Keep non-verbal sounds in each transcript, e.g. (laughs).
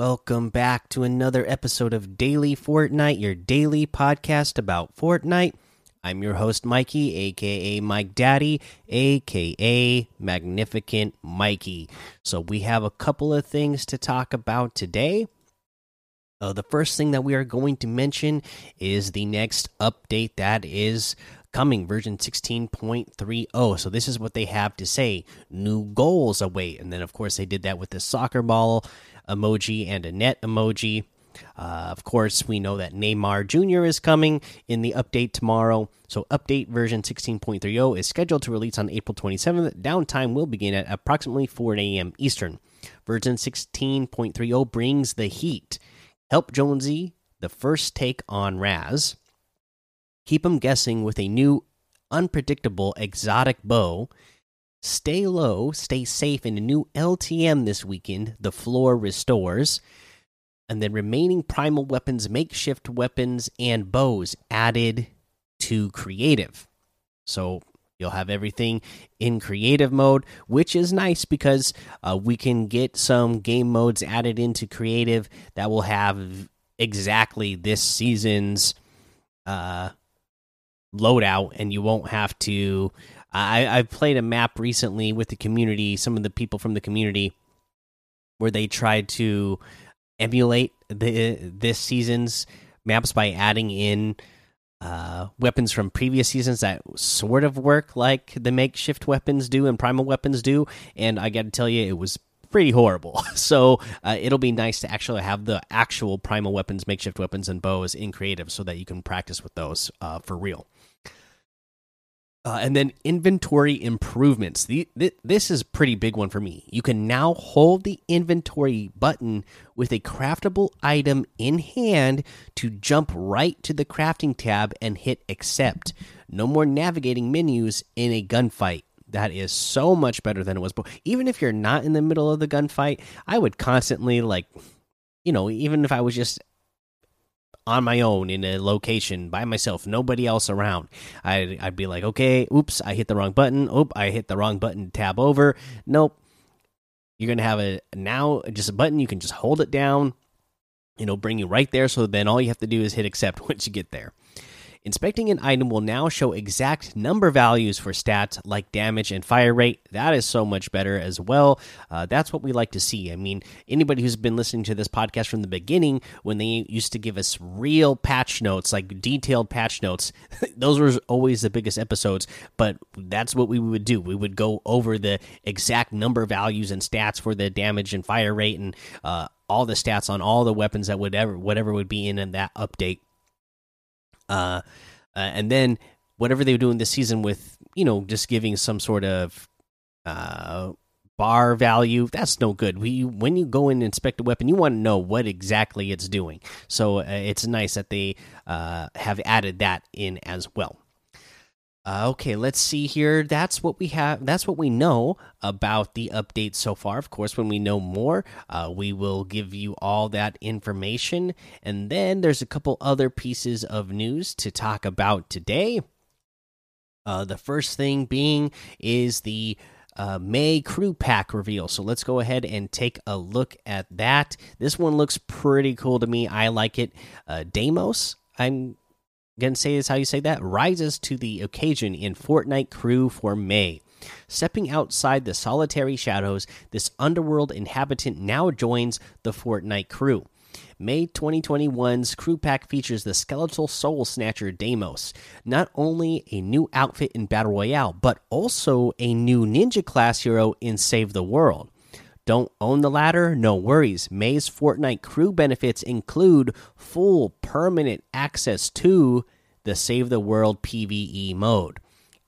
Welcome back to another episode of Daily Fortnite, your daily podcast about Fortnite. I'm your host, Mikey, aka Mike Daddy, aka Magnificent Mikey. So, we have a couple of things to talk about today. Uh, the first thing that we are going to mention is the next update that is coming, version 16.30. So, this is what they have to say new goals await. And then, of course, they did that with the soccer ball emoji and a net emoji. Uh, of course, we know that Neymar Jr. is coming in the update tomorrow. So, update version 16.30 is scheduled to release on April 27th. Downtime will begin at approximately 4 a.m. Eastern. Version 16.30 brings the heat. Help Jonesy, the first take on Raz. Keep him guessing with a new, unpredictable, exotic bow. Stay low, stay safe in a new LTM this weekend. The floor restores. And then remaining primal weapons, makeshift weapons, and bows added to creative. So you'll have everything in creative mode, which is nice because uh, we can get some game modes added into creative that will have exactly this season's uh, loadout, and you won't have to I, I've played a map recently with the community, some of the people from the community, where they tried to emulate the this season's maps by adding in uh, weapons from previous seasons that sort of work like the makeshift weapons do and primal weapons do. And I got to tell you, it was pretty horrible. (laughs) So uh, it'll be nice to actually have the actual primal weapons, makeshift weapons, and bows in creative so that you can practice with those uh, for real. Uh, and then inventory improvements. The, th this is pretty big one for me. You can now hold the inventory button with a craftable item in hand to jump right to the crafting tab and hit accept. No more navigating menus in a gunfight. That is so much better than it was before. Even if you're not in the middle of the gunfight, I would constantly like, you know, even if I was just on my own in a location by myself, nobody else around. I'd, I'd be like, okay, oops, I hit the wrong button. Oop, I hit the wrong button to tab over. Nope. You're going to have a now just a button. You can just hold it down. It'll bring you right there. So then all you have to do is hit accept (laughs) once you get there. Inspecting an item will now show exact number values for stats like damage and fire rate. That is so much better as well. Uh, that's what we like to see. I mean, anybody who's been listening to this podcast from the beginning, when they used to give us real patch notes, like detailed patch notes, (laughs) those were always the biggest episodes. But that's what we would do. We would go over the exact number values and stats for the damage and fire rate and uh, all the stats on all the weapons that would ever whatever would be in, in that update uh, uh, and then whatever they were doing this season with you know just giving some sort of uh, bar value that's no good. We when you go in and inspect a weapon you want to know what exactly it's doing. So uh, it's nice that they uh, have added that in as well uh, okay, let's see here. That's what we have. That's what we know about the update so far. Of course, when we know more, uh, we will give you all that information. And then there's a couple other pieces of news to talk about today. Uh, the first thing being is the uh, May crew pack reveal. So let's go ahead and take a look at that. This one looks pretty cool to me. I like it. Uh, Deimos, I'm Say is how you say that. Rises to the occasion in Fortnite crew for May. Stepping outside the solitary shadows, this underworld inhabitant now joins the Fortnite crew. May 2021's crew pack features the skeletal soul snatcher Deimos. Not only a new outfit in Battle Royale, but also a new ninja class hero in Save the World. Don't own the latter? No worries. May's Fortnite crew benefits include full permanent access to the Save the World PvE mode.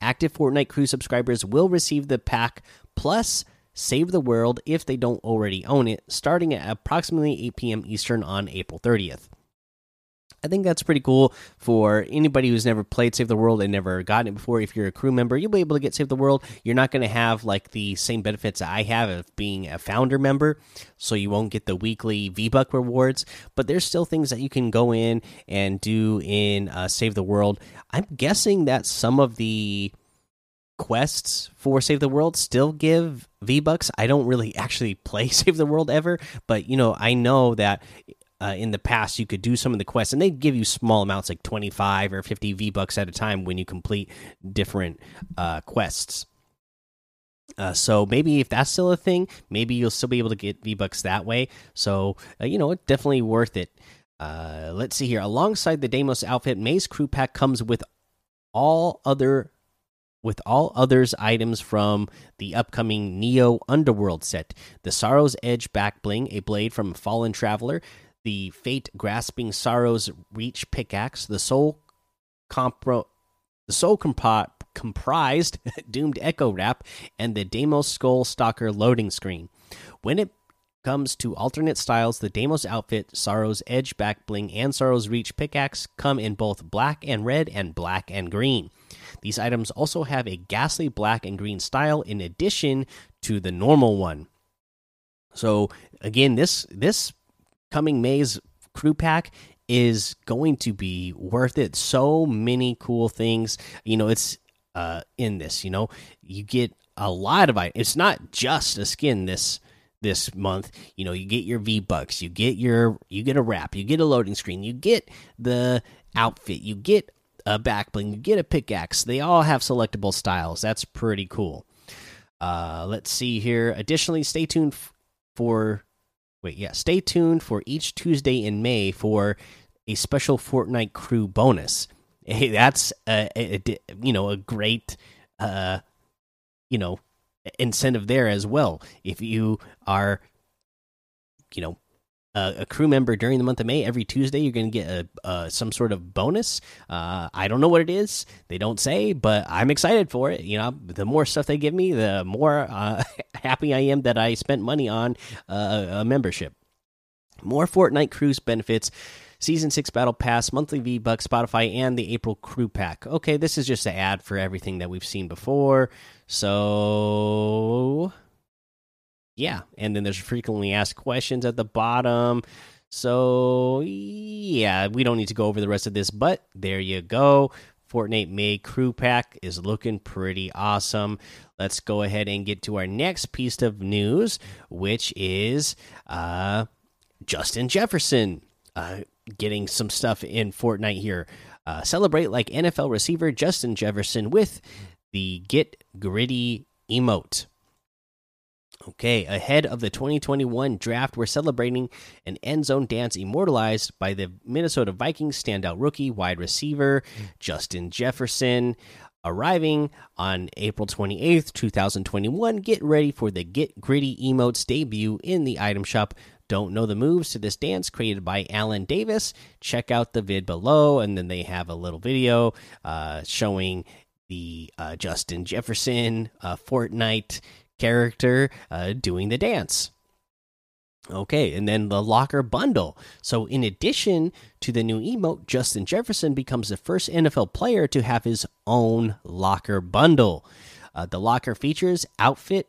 Active Fortnite crew subscribers will receive the pack plus Save the World if they don't already own it, starting at approximately 8 p.m. Eastern on April 30th. I think that's pretty cool for anybody who's never played Save the World and never gotten it before. If you're a crew member, you'll be able to get Save the World. You're not going to have like the same benefits I have of being a founder member, so you won't get the weekly V Buck rewards. But there's still things that you can go in and do in uh, Save the World. I'm guessing that some of the quests for Save the World still give V Bucks. I don't really actually (laughs) play (laughs) Save the World ever, but you know, I know that uh, in the past you could do some of the quests and they'd give you small amounts like 25 or 50 V Bucks at a time when you complete different uh, quests. Uh, so maybe if that's still a thing, maybe you'll still be able to get V Bucks that way. So uh, you know, it's definitely worth it. Uh, let's see here. Alongside the Deimos outfit, May's crew pack comes with all other with all others items from the upcoming Neo Underworld set. The Sorrow's Edge back bling, a blade from Fallen Traveler, the Fate grasping Sorrow's Reach pickaxe, the Soul compro the Soul compo comprised (laughs) Doomed Echo Wrap, and the Deimos Skull Stalker loading screen. When it comes to alternate styles, the Deimos outfit, Sorrow's Edge back bling, and Sorrow's Reach pickaxe come in both black and red and black and green. These items also have a ghastly black and green style in addition to the normal one. So again, this this coming May's crew pack is going to be worth it. So many cool things. You know, it's uh in this, you know. You get a lot of items. It's not just a skin this this month. You know, you get your V Bucks, you get your you get a wrap, you get a loading screen, you get the outfit, you get a back bling, you get a pickaxe. They all have selectable styles. That's pretty cool. Uh, let's see here. Additionally, stay tuned for wait, yeah, stay tuned for each Tuesday in May for a special Fortnite crew bonus. (laughs) Hey, that's a, a, a you know a great uh you know incentive there as well. If you are, you know, a, a crew member during the month of May. every Tuesday you're going to get a, a, some sort of bonus. Uh, I don't know what it is; they don't say, but I'm excited for it. You know, the more stuff they give me, the more uh, (laughs) happy I am that I spent money on uh, a membership. More Fortnite cruise benefits. Season 6 Battle Pass, monthly V Bucks, Spotify, and the April Crew Pack. Okay, this is just an ad for everything that we've seen before. So, yeah. And then there's frequently asked questions at the bottom. So, yeah, we don't need to go over the rest of this, but there you go. Fortnite May Crew Pack is looking pretty awesome. Let's go ahead and get to our next piece of news, which is uh, Justin Jefferson uh, getting some stuff in Fortnite here. Uh, celebrate like NFL receiver Justin Jefferson with the Get Griddy emote. Okay, ahead of the 2021 draft, we're celebrating an end zone dance immortalized by the Minnesota Vikings standout rookie wide receiver Justin Jefferson. Arriving on April 28th, 2021, get ready for the Get Griddy emotes debut in the item shop don't know the moves to this dance created by Alan Davis, check out the vid below. And then they have a little video uh, showing the uh, Justin Jefferson uh, Fortnite character uh, doing the dance. Okay, and then the locker bundle. So, in addition to the new emote, Justin Jefferson becomes the first NFL player to have his own locker bundle. Uh, the locker features outfit,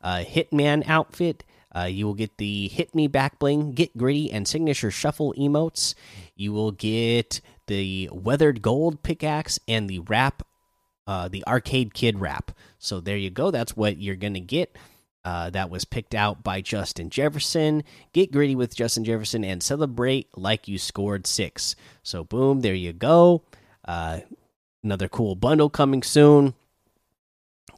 uh, Hitman outfit, uh, you will get the Hit Me Back Bling, Get Griddy, and Signature Shuffle emotes. You will get the Weathered Gold pickaxe and the wrap, uh, the Arcade Kid wrap. So there you go. That's what you're going to get. Uh, that was picked out by Justin Jefferson. Get griddy with Justin Jefferson and celebrate like you scored six. So, boom, there you go. Uh, another cool bundle coming soon.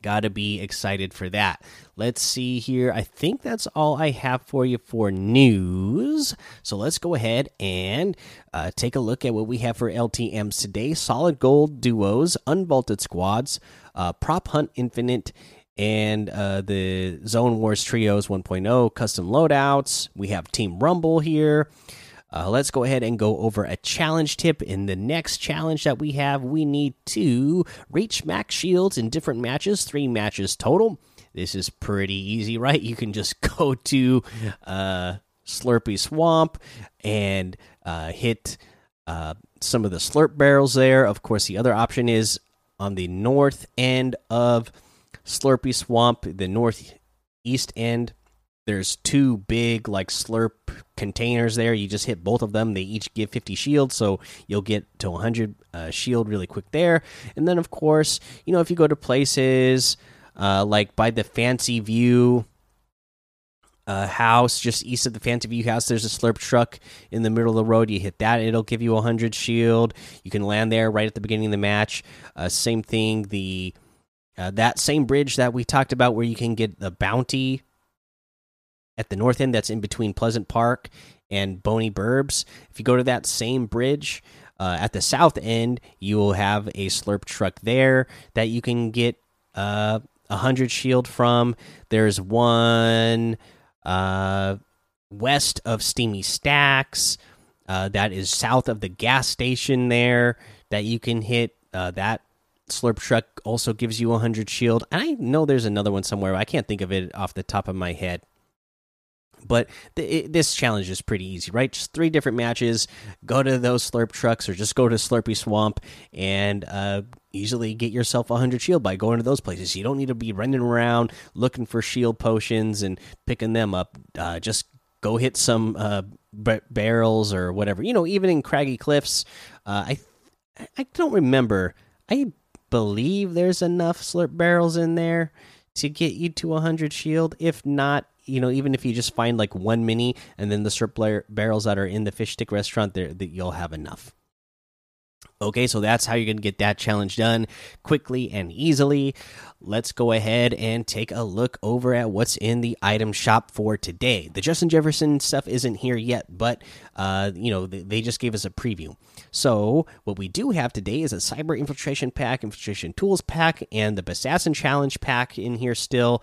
Gotta be excited for that. Let's see here. I think that's all I have for you for news. So let's go ahead and uh, take a look at what we have for LTMs today solid gold duos, unvaulted squads, uh, prop hunt infinite, and uh, the Zone Wars Trios 1.0 custom loadouts. We have Team Rumble here. Uh, let's go ahead and go over a challenge tip. In the next challenge that we have, we need to reach max shields in different matches, three matches total. This is pretty easy, right? You can just (laughs) go to uh, Slurpy Swamp and uh, hit uh, some of the slurp barrels there. Of course, the other option is on the north end of Slurpy Swamp, the northeast end there's two big like slurp containers there. You just hit both of them. They each give 50 shields, so you'll get to 100 uh, shield really quick there. And then, of course, you know, if you go to places uh, like by the Fancy View uh, house, just east of the Fancy View house, there's a slurp truck in the middle of the road. You hit that, it'll give you 100 shield. You can land there right at the beginning of the match. Uh, same thing, the uh, that same bridge that we talked about where you can get the bounty at the north end that's in between Pleasant Park and Boney Burbs. If you go to that same bridge uh, at the south end, you will have a slurp truck there that you can get uh, a hundred shield from. There's one uh, west of Steamy Stacks uh, that is south of the gas station there that you can hit. Uh, that slurp truck also gives you a hundred shield. And I know there's another one somewhere. I can't think of it off the top of my head. But it, this challenge is pretty easy, right? Just three different matches. Go to those slurp trucks or just go to Slurpy Swamp and uh, easily get yourself a 100 shield by going to those places. You don't need to be running around looking for shield potions and picking them up. Uh, just go hit some uh, barrels or whatever. You know, even in Craggy Cliffs, uh, I I don't remember. I believe there's enough slurp barrels in there to get you to 100 shield. If not, you know, even if you just find like one mini and then the slurp barrels that are in the fish stick restaurant, there that you'll have enough. Okay, so that's how you're going to get that challenge done quickly and easily. Let's go ahead and take a look over at what's in the item shop for today. The Justin Jefferson stuff isn't here yet, but uh, you know they just gave us a preview. So what we do have today is a Cyber Infiltration pack, Infiltration Tools pack, and the Assassin Challenge pack in here still.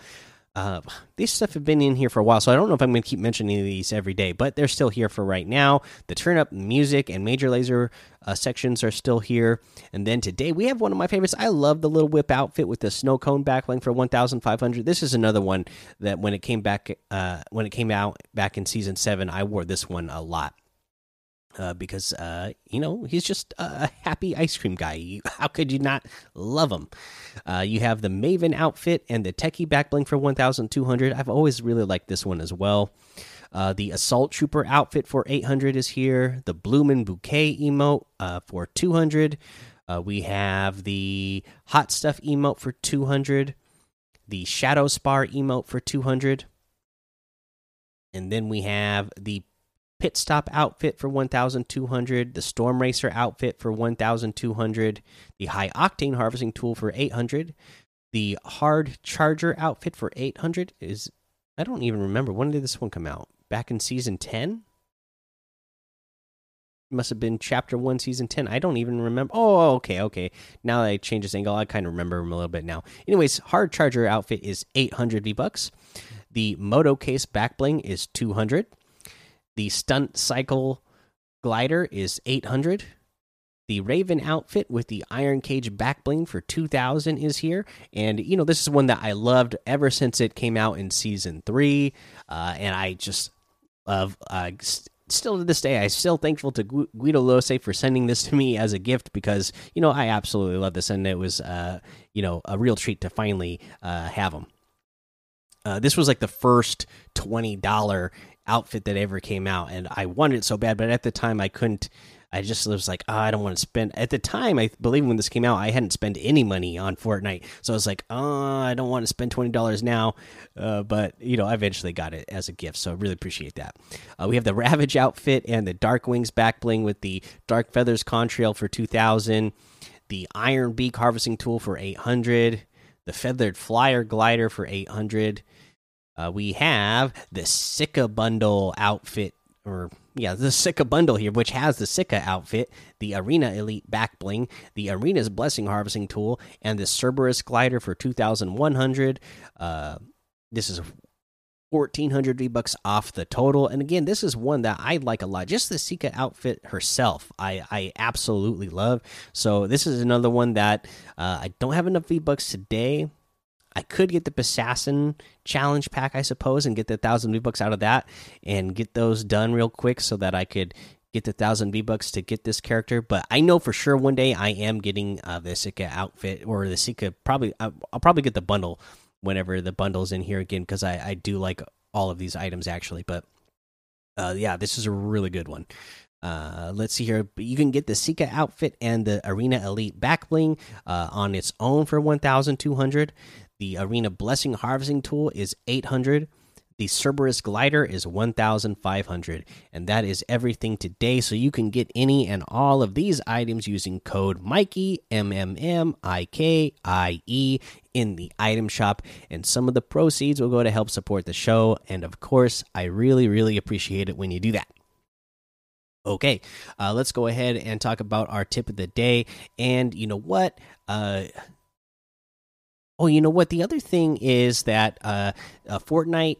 Uh, these stuff have been in here for a while, so I don't know if I'm going to keep mentioning these every day, but they're still here for right now. The turn up music and Major Lazer uh, sections are still here. And then today we have one of my favorites. I love the little whip outfit with the snow cone backbling for 1,500. This is another one that when it came back, uh, when it came out back in season seven, I wore this one a lot uh, because uh, you know he's just a happy ice cream guy. How could you not love him? Uh, you have the Maven outfit and the Techie backbling for one thousand two hundred. I've always really liked this one as well. Uh, the Assault Trooper outfit for eight hundred is here. The Bloomin' Bouquet emote uh, for two hundred. We have the Hot Stuff emote for two hundred. The Shadow Spar emote for two hundred. And then we have the pit stop outfit for 1200 the storm racer outfit for 1200 the high octane harvesting tool for 800 the hard charger outfit for 800 is i don't even remember when did this one come out? Back in season 10 must have been chapter 1 season 10 i don't even remember oh, oh okay okay. Now that i change this angle i kind of remember him a little bit now. Anyways hard charger outfit is 800 v bucks the moto case back bling is 200 the stunt cycle glider is 800. The Raven outfit with the Iron Cage back bling for 2000 is here. And, you know, this is one that I loved ever since it came out in season three. Uh, and I just love, uh, still to this day, I'm still thankful to Guido Lose for sending this to me as a gift because, you know, I absolutely love this. And it was, uh, you know, a real treat to finally uh, have them. Uh, this was like the first twenty dollar outfit that ever came out, and I wanted it so bad, but at the time I couldn't. I just was like, oh, I don't want to spend. At the time, I believe when this came out, I hadn't spent any money on Fortnite, so I was like, oh, I don't want to spend twenty dollars now. Uh, but you know, I eventually got it as a gift, so I really appreciate that. Uh, we have the Ravage outfit and the Dark Wings back bling with the Dark Feathers contrail for two thousand, the Iron Beak harvesting tool for eight hundred, the Feathered Flyer glider for eight hundred uh, we have the Sika bundle outfit, or yeah, the Sika bundle here, which has the Sika outfit, the Arena Elite back bling, the Arena's Blessing harvesting tool, and the Cerberus glider for two thousand one hundred. Uh, this is 1400 V bucks off the total. And again, this is one that I like a lot. Just the Sika outfit herself, I, I absolutely love. So, this is another one that uh, I don't have enough V bucks today. I could get the Assassin challenge pack, I suppose, and get the thousand V bucks out of that and get those done real quick so that I could get the thousand V bucks to get this character. But I know for sure one day I am getting uh, the Sika outfit or the Sika. Probably I'll, probably get the bundle whenever the bundle's in here again because I, I do like all of these items actually, but uh, yeah, this is a really good one. Uh, let's see here. You can get the Sika outfit and the Arena Elite back bling uh, on its own for 1,200. The Arena Blessing Harvesting Tool is 800. The Cerberus Glider is 1,500. And that is everything today. So you can get any and all of these items using code Mikey, M M M I K I E, in the item shop. And some of the proceeds will go to help support the show. And of course, I really, really appreciate it when you do that. Okay, uh, let's go ahead and talk about our tip of the day. And you know what? Uh, oh, you know what? The other thing is that uh, uh Fortnite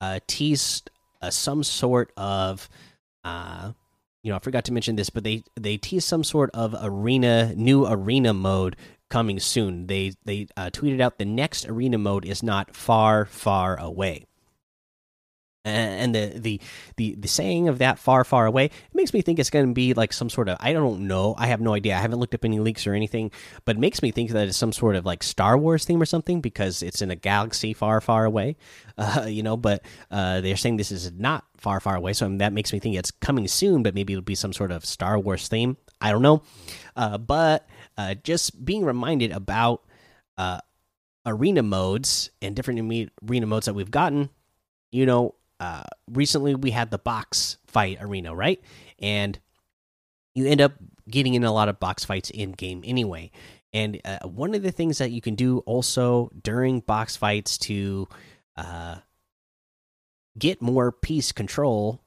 uh, teased uh, some sort of, uh, you know, I forgot to mention this, but they they teased some sort of arena new arena mode coming soon. They they uh, tweeted out the next arena mode is not far far away and the the the the saying of that far far away it makes me think it's going to be like some sort of i don't know i have no idea i haven't looked up any leaks or anything but it makes me think that it's some sort of like star wars theme or something because it's in a galaxy far far away (laughs) uh, you know but uh, they're saying this is not far far away so that makes me think it's coming soon but maybe it'll be some sort of star wars theme i don't know uh, but uh, just being reminded about uh, arena modes and different arena modes that we've gotten you know uh, recently we had the box fight arena, right? And you end up getting in a lot of box fights in game anyway. And uh, one of the things that you can do also during box fights to uh, get more piece control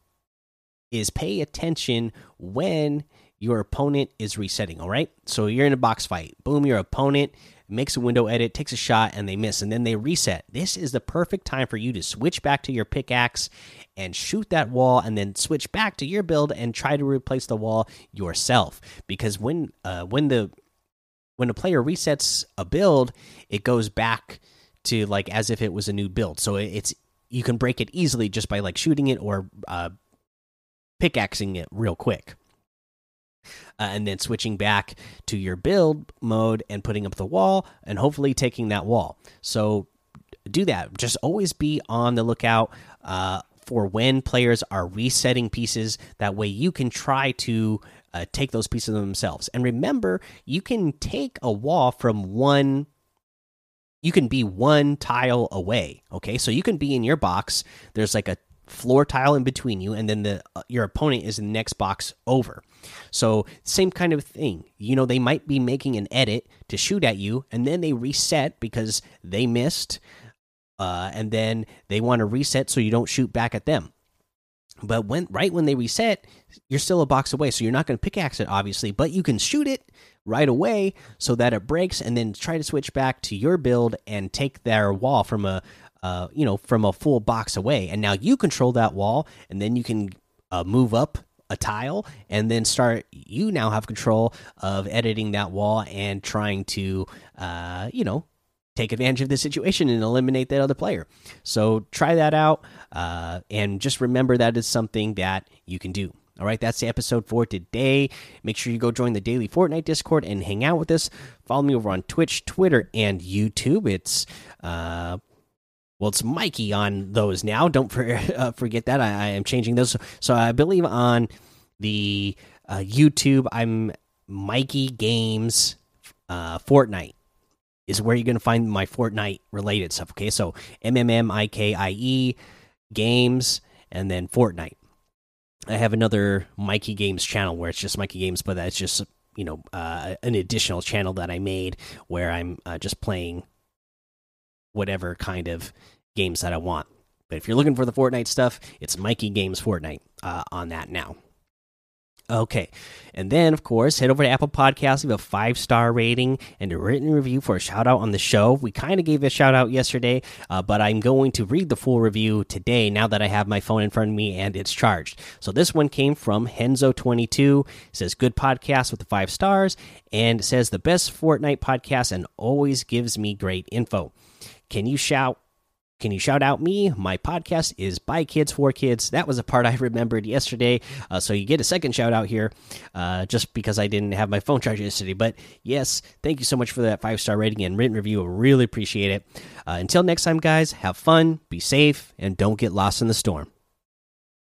is pay attention when your opponent is resetting. All right. So you're in a box fight. Boom, your opponent makes a window edit, takes a shot, and they miss, and then they reset. This is the perfect time for you to switch back to your pickaxe and shoot that wall, and then switch back to your build and try to replace the wall yourself. Because when uh, when the when a player resets a build, it goes back to like as if it was a new build. So it's you can break it easily just by like shooting it or uh, pickaxing it real quick uh, and then switching back to your build mode and putting up the wall and hopefully taking that wall. So do that. Just always be on the lookout uh, for when players are resetting pieces. That way you can try to uh, take those pieces themselves. And remember, you can take a wall from one you can be one tile away okay so you can be in your box there's like a floor tile in between you, and then the uh, your opponent is in the next box over. So same kind of thing. You know, they might be making an edit to shoot at you, and then they reset because they missed, uh, and then they want to reset so you don't shoot back at them. But when right when they reset, you're still a box away, so you're not going to pickaxe it, obviously, but you can shoot it right away so that it breaks, and then try to switch back to your build and take their wall from a uh, you know, from a full box away. And now you control that wall, and then you can uh, move up a tile and then start you now have control of editing that wall and trying to uh you know take advantage of the situation and eliminate that other player so try that out uh and just remember that is something that you can do all right, that's the episode for today. Make sure you go join the daily Fortnite Discord and hang out with us. Follow me over on Twitch, Twitter, and YouTube. It's uh, well, it's Mikey on those now. Don't for, (laughs) uh, forget that. I, I, am changing those. So I believe on the uh, YouTube, I'm Mikey Games uh, Fortnite is where you're going to find my Fortnite related stuff. Okay, so M M M I K I E Games and then Fortnite. I have another Mikey Games channel where it's just Mikey Games, but that's just you know uh, an additional channel that I made where I'm uh, just playing whatever kind of games that I want. But if you're looking for the Fortnite stuff, it's Mikey Games Fortnite uh, on that now. Okay. And then, of course, head over to Apple Podcasts, leave a five star rating and a written review for a shout out on the show. We kind of gave a shout out yesterday, uh, but I'm going to read the full review today now that I have my phone in front of me and it's charged. So this one came from Henzo22. says, Good podcast with the five stars and says, The best Fortnite podcast and always gives me great info. Can you shout Can you shout out me? My podcast is by kids for kids. That was a part (laughs) I remembered yesterday, uh, so you get a second shout out here, uh, just because I didn't have my phone charged yesterday. But yes, thank you so much for that five star rating and written review. I really appreciate it. Uh, until next time, guys, have fun, be safe, and don't get lost in the storm.